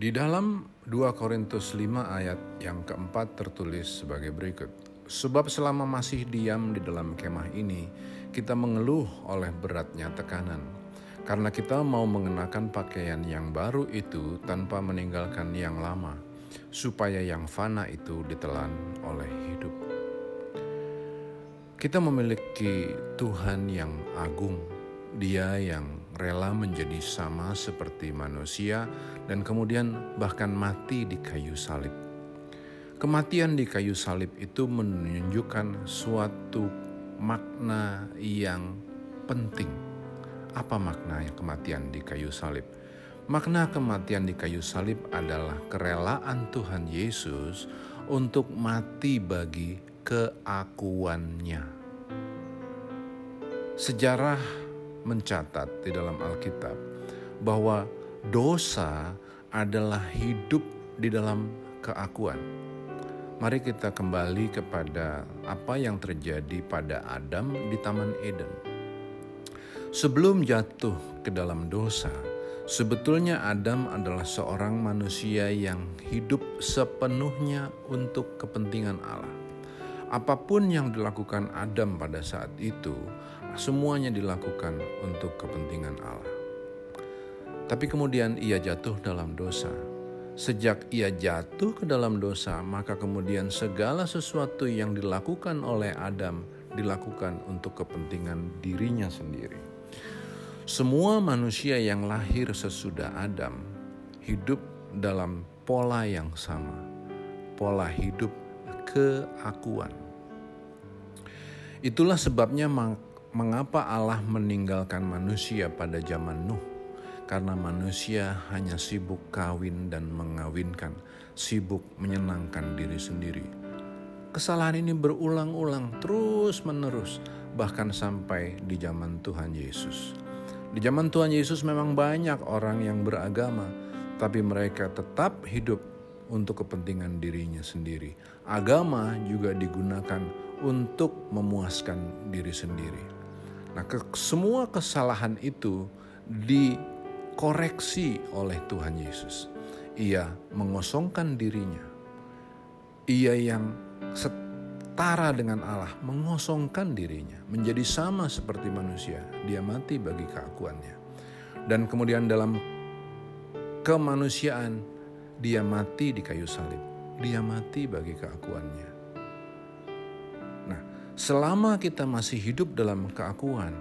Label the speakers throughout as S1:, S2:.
S1: Di dalam 2 Korintus 5 ayat yang keempat tertulis sebagai berikut. Sebab selama masih diam di dalam kemah ini, kita mengeluh oleh beratnya tekanan. Karena kita mau mengenakan pakaian yang baru itu tanpa meninggalkan yang lama, supaya yang fana itu ditelan oleh hidup. Kita memiliki Tuhan yang agung, Dia yang rela menjadi sama seperti manusia dan kemudian bahkan mati di kayu salib. Kematian di kayu salib itu menunjukkan suatu makna yang penting. Apa makna kematian di kayu salib? Makna kematian di kayu salib adalah kerelaan Tuhan Yesus untuk mati bagi keakuannya. Sejarah mencatat di dalam Alkitab bahwa dosa adalah hidup di dalam keakuan. Mari kita kembali kepada apa yang terjadi pada Adam di Taman Eden. Sebelum jatuh ke dalam dosa, sebetulnya Adam adalah seorang manusia yang hidup sepenuhnya untuk kepentingan Allah. Apa pun yang dilakukan Adam pada saat itu, semuanya dilakukan untuk kepentingan Allah. Tapi kemudian ia jatuh dalam dosa. Sejak ia jatuh ke dalam dosa, maka kemudian segala sesuatu yang dilakukan oleh Adam dilakukan untuk kepentingan dirinya sendiri. Semua manusia yang lahir sesudah Adam hidup dalam pola yang sama, pola hidup keakuan. Itulah sebabnya Mengapa Allah meninggalkan manusia pada zaman Nuh? Karena manusia hanya sibuk kawin dan mengawinkan, sibuk menyenangkan diri sendiri. Kesalahan ini berulang-ulang terus-menerus, bahkan sampai di zaman Tuhan Yesus. Di zaman Tuhan Yesus memang banyak orang yang beragama, tapi mereka tetap hidup untuk kepentingan dirinya sendiri. Agama juga digunakan untuk memuaskan diri sendiri. Nah, ke, semua kesalahan itu dikoreksi oleh Tuhan Yesus. Ia mengosongkan dirinya. Ia yang setara dengan Allah mengosongkan dirinya menjadi sama seperti manusia. Dia mati bagi keakuannya. Dan kemudian dalam kemanusiaan dia mati di kayu salib. Dia mati bagi keakuannya. Selama kita masih hidup dalam keakuan,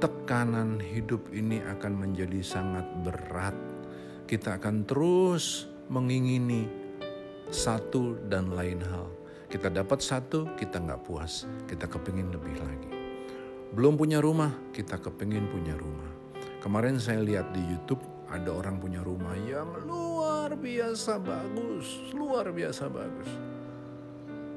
S1: tekanan hidup ini akan menjadi sangat berat. Kita akan terus mengingini satu dan lain hal. Kita dapat satu, kita nggak puas, kita kepingin lebih lagi. Belum punya rumah, kita kepingin punya rumah. Kemarin saya lihat di YouTube ada orang punya rumah yang luar biasa bagus, luar biasa bagus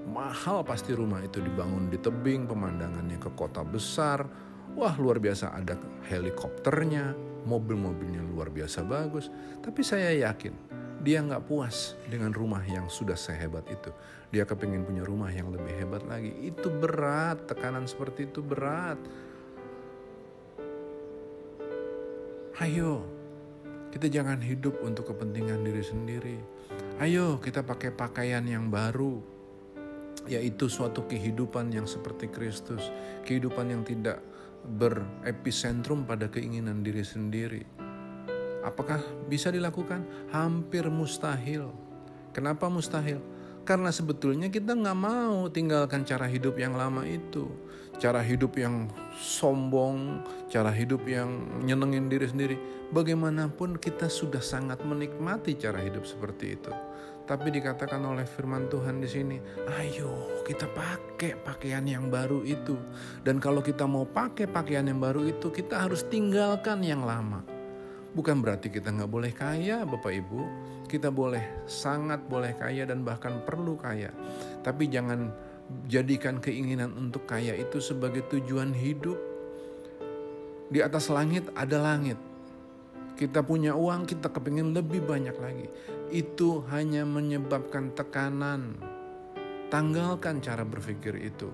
S1: mahal pasti rumah itu dibangun di tebing, pemandangannya ke kota besar. Wah luar biasa ada helikopternya, mobil-mobilnya luar biasa bagus. Tapi saya yakin dia nggak puas dengan rumah yang sudah sehebat itu. Dia kepingin punya rumah yang lebih hebat lagi. Itu berat, tekanan seperti itu berat. Ayo, kita jangan hidup untuk kepentingan diri sendiri. Ayo kita pakai pakaian yang baru, yaitu suatu kehidupan yang seperti Kristus, kehidupan yang tidak berepicentrum pada keinginan diri sendiri. Apakah bisa dilakukan? Hampir mustahil. Kenapa mustahil? Karena sebetulnya kita nggak mau tinggalkan cara hidup yang lama itu. Cara hidup yang sombong, cara hidup yang nyenengin diri sendiri. Bagaimanapun kita sudah sangat menikmati cara hidup seperti itu. Tapi dikatakan oleh firman Tuhan di sini, ayo kita pakai pakaian yang baru itu. Dan kalau kita mau pakai pakaian yang baru itu, kita harus tinggalkan yang lama. Bukan berarti kita nggak boleh kaya, Bapak Ibu. Kita boleh, sangat boleh kaya dan bahkan perlu kaya. Tapi jangan jadikan keinginan untuk kaya itu sebagai tujuan hidup. Di atas langit ada langit. Kita punya uang, kita kepingin lebih banyak lagi itu hanya menyebabkan tekanan. Tanggalkan cara berpikir itu.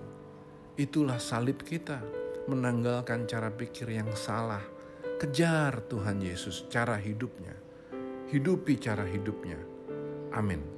S1: Itulah salib kita, menanggalkan cara pikir yang salah. Kejar Tuhan Yesus cara hidupnya. hidupi cara hidupnya. Amin.